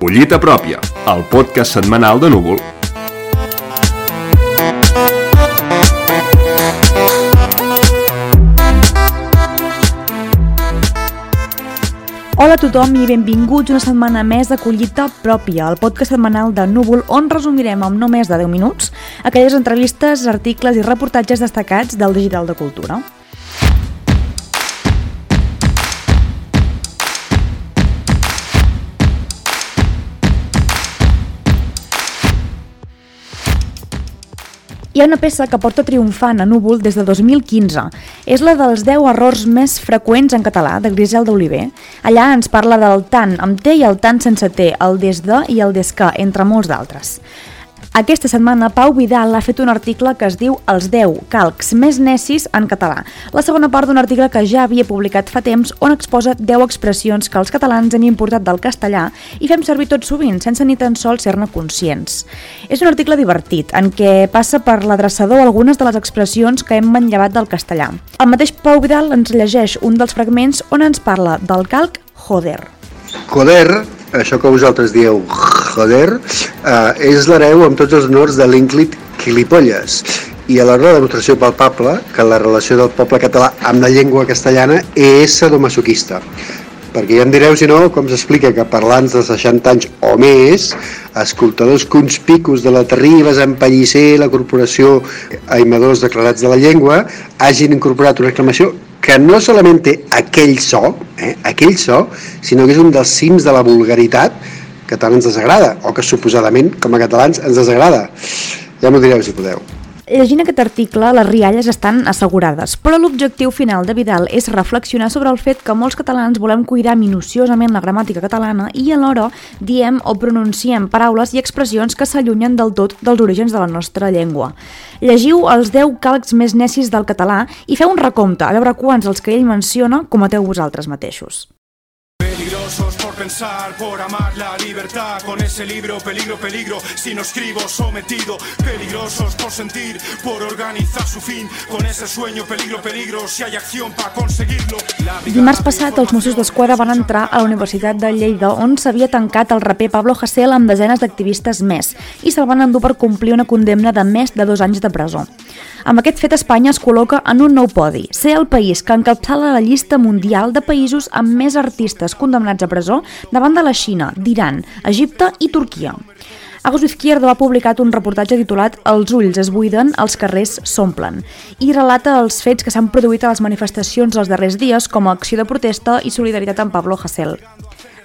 Collita pròpia, el podcast setmanal de Núvol. Hola a tothom i benvinguts una setmana més de Collita Pròpia, el podcast setmanal de Núvol, on resumirem en no més de 10 minuts aquelles entrevistes, articles i reportatges destacats del Digital de Cultura. Hi ha una peça que porta triomfant a Núvol des de 2015. És la dels 10 errors més freqüents en català, de Grisel d'Oliver. Allà ens parla del tant amb T i el tant sense T, el des de i el des que, entre molts d'altres. Aquesta setmana Pau Vidal ha fet un article que es diu Els 10 calcs més necis en català, la segona part d'un article que ja havia publicat fa temps on exposa 10 expressions que els catalans hem importat del castellà i fem servir tot sovint, sense ni tan sols ser-ne conscients. És un article divertit, en què passa per l'adreçador algunes de les expressions que hem manllevat del castellà. El mateix Pau Vidal ens llegeix un dels fragments on ens parla del calc joder. Joder, això que vosaltres dieu joder, eh, és l'hereu amb tots els honors de l'ínclit Quilipolles. I a l'hora de la demostració palpable que la relació del poble català amb la llengua castellana és sadomasoquista. Perquè ja em direu, si no, com s'explica que parlants de 60 anys o més, escoltadors conspicus de la Terribas, en Pellicer, la Corporació Aimadors Declarats de la Llengua, hagin incorporat una exclamació que no solament té aquell so, eh, aquell so, sinó que és un dels cims de la vulgaritat que tant ens desagrada, o que suposadament, com a catalans, ens desagrada. Ja m'ho direu, si podeu. Llegint aquest article, les rialles estan assegurades, però l'objectiu final de Vidal és reflexionar sobre el fet que molts catalans volem cuidar minuciosament la gramàtica catalana i alhora diem o pronunciem paraules i expressions que s'allunyen del tot dels orígens de la nostra llengua. Llegiu els 10 calcs més necis del català i feu un recompte, a veure quants els que ell menciona cometeu vosaltres mateixos. Peligrosos por pensar, por amar la libertad. Con ese libro, peligro, peligro, si no escribo sometido. Peligrosos por sentir, por organizar su fin. Con ese sueño, peligro, peligro, si hay acción para conseguirlo. Dimarts passat, els Mossos d'Esquadra van entrar a la Universitat de Lleida, on s'havia tancat el raper Pablo Hasél amb desenes d'activistes més, i se'l van endur per complir una condemna de més de dos anys de presó. Amb aquest fet, Espanya es col·loca en un nou podi, ser el país que encapçala la llista mundial de països amb més artistes condemnats a presó davant de la Xina, d'Iran, Egipte i Turquia. Agus Izquierdo ha publicat un reportatge titulat Els ulls es buiden, els carrers s'omplen i relata els fets que s'han produït a les manifestacions els darrers dies com a acció de protesta i solidaritat amb Pablo Hasél.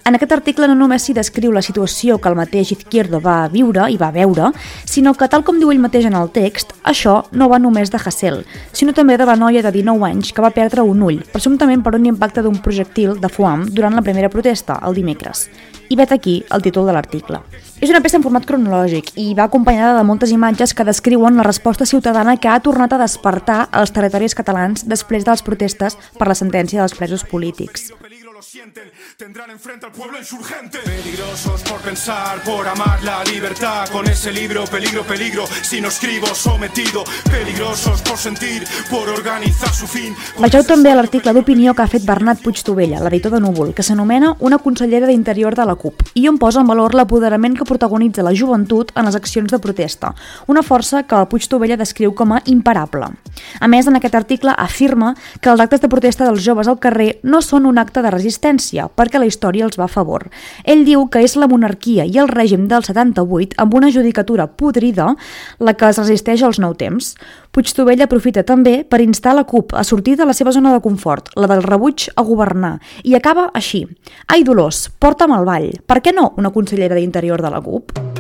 En aquest article no només s'hi descriu la situació que el mateix Izquierdo va viure i va veure, sinó que, tal com diu ell mateix en el text, això no va només de Hassel, sinó també de la noia de 19 anys que va perdre un ull, presumptament per un impacte d'un projectil de foam durant la primera protesta, el dimecres. I vet aquí el títol de l'article. És una peça en format cronològic i va acompanyada de moltes imatges que descriuen la resposta ciutadana que ha tornat a despertar als territoris catalans després de les protestes per la sentència dels presos polítics. Lo sienten, tendrán enfrente al pueblo insurgente. Peligrosos por pensar, por amar la libertad. Con ese libro, peligro, peligro, si no escribo sometido. Peligrosos por sentir, por organizar su fin. Vegeu també l'article d'opinió que ha fet Bernat Puigtovella, l'editor de Núvol, que s'anomena Una consellera d'interior de la CUP, i on posa en valor l'apoderament que protagonitza la joventut en les accions de protesta, una força que el Puigtovella descriu com a imparable. A més, en aquest article afirma que els actes de protesta dels joves al carrer no són un acte de resistència, perquè la història els va a favor. Ell diu que és la monarquia i el règim del 78, amb una judicatura podrida, la que es resisteix als nou temps. Puigtovell aprofita també per instar la CUP a sortir de la seva zona de confort, la del rebuig a governar, i acaba així. Ai, Dolors, porta'm al ball. Per què no una consellera d'interior de la CUP?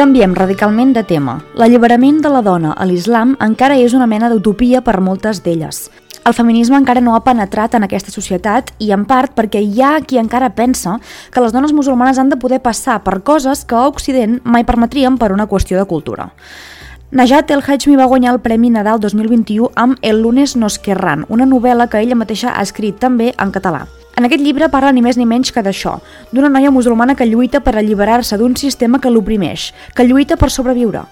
Canviem radicalment de tema. L'alliberament de la dona a l'islam encara és una mena d'utopia per moltes d'elles. El feminisme encara no ha penetrat en aquesta societat i en part perquè hi ha qui encara pensa que les dones musulmanes han de poder passar per coses que a Occident mai permetríem per una qüestió de cultura. Najat El Hajmi va guanyar el Premi Nadal 2021 amb El lunes nos querran, una novel·la que ella mateixa ha escrit també en català. En aquest llibre parla ni més ni menys que d'això, d'una noia musulmana que lluita per alliberar-se d'un sistema que l'oprimeix, que lluita per sobreviure.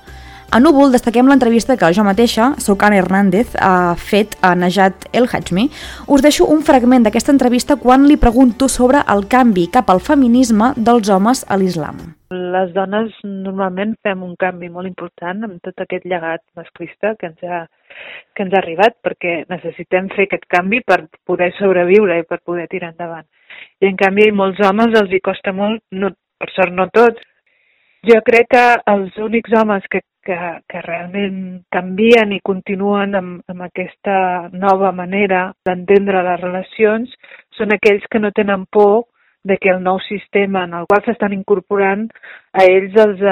A Núvol destaquem l'entrevista que jo mateixa, soc Anna Hernández, ha fet a Najat El Hajmi. Us deixo un fragment d'aquesta entrevista quan li pregunto sobre el canvi cap al feminisme dels homes a l'islam. Les dones normalment fem un canvi molt important amb tot aquest llegat masclista que ens ha, que ens ha arribat perquè necessitem fer aquest canvi per poder sobreviure i per poder tirar endavant. I en canvi molts homes els hi costa molt, no, per sort no tots, jo crec que els únics homes que, que, que realment canvien i continuen amb, amb aquesta nova manera d'entendre les relacions són aquells que no tenen por de que el nou sistema en el qual s'estan incorporant a ells els,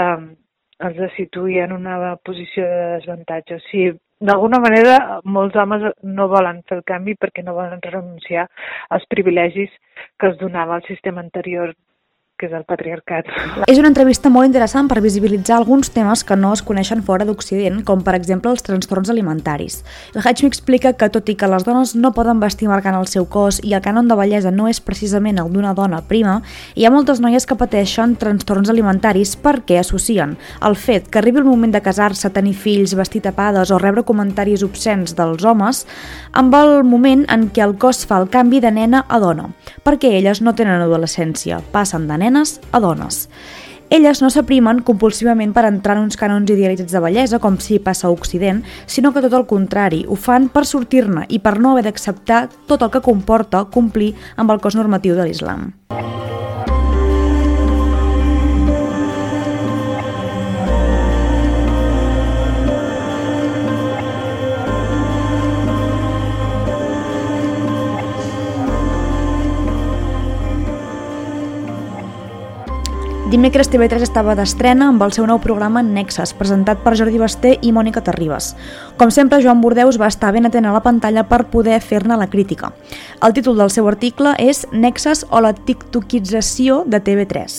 els situï en una posició de desavantatge. O sigui, d'alguna manera molts homes no volen fer el canvi perquè no volen renunciar als privilegis que els donava el sistema anterior que és el patriarcat. És una entrevista molt interessant per visibilitzar alguns temes que no es coneixen fora d'Occident, com per exemple els trastorns alimentaris. El Hajmi explica que tot i que les dones no poden vestir marcant el seu cos i el canon de bellesa no és precisament el d'una dona prima, hi ha moltes noies que pateixen trastorns alimentaris perquè associen el fet que arribi el moment de casar-se, tenir fills, vestir tapades o rebre comentaris obscens dels homes amb el moment en què el cos fa el canvi de nena a dona, perquè elles no tenen adolescència, passen de nena nenes a dones. Elles no s'aprimen compulsivament per entrar en uns canons idealitzats de bellesa, com si passa a Occident, sinó que tot el contrari, ho fan per sortir-ne i per no haver d'acceptar tot el que comporta complir amb el cos normatiu de l'islam. Dimecres TV3 estava d'estrena amb el seu nou programa Nexes, presentat per Jordi Basté i Mònica Terribas. Com sempre, Joan Bordeus va estar ben atent a la pantalla per poder fer-ne la crítica. El títol del seu article és Nexes o la tiktokització de TV3.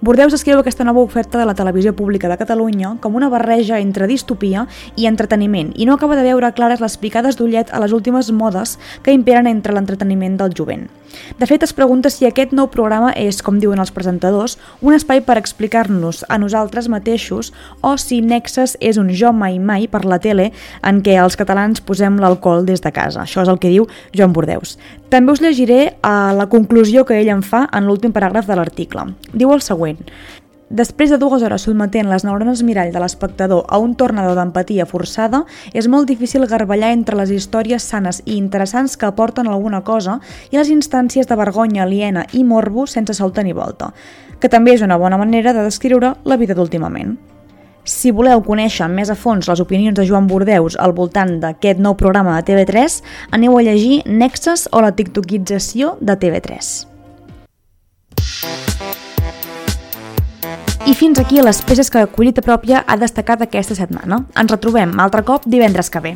Bordeus escriu aquesta nova oferta de la televisió pública de Catalunya com una barreja entre distopia i entreteniment i no acaba de veure clares les picades d'ullet a les últimes modes que imperen entre l'entreteniment del jovent. De fet, es pregunta si aquest nou programa és, com diuen els presentadors, un espai per explicar-nos a nosaltres mateixos o si Nexus és un jo mai mai per la tele en què els catalans posem l'alcohol des de casa. Això és el que diu Joan Bordeus. També us llegiré a la conclusió que ell en fa en l'últim paràgraf de l'article. Diu el següent. Després de dues hores sotmetent les neurones mirall de l'espectador a un tornador d'empatia forçada, és molt difícil garballar entre les històries sanes i interessants que aporten alguna cosa i les instàncies de vergonya aliena i morbo sense salta ni volta, que també és una bona manera de descriure la vida d'últimament. Si voleu conèixer més a fons les opinions de Joan Bordeus al voltant d'aquest nou programa de TV3, aneu a llegir Nexes o la tiktokització de TV3. I fins aquí les peces que Collita Pròpia ha destacat aquesta setmana. Ens retrobem altre cop divendres que ve.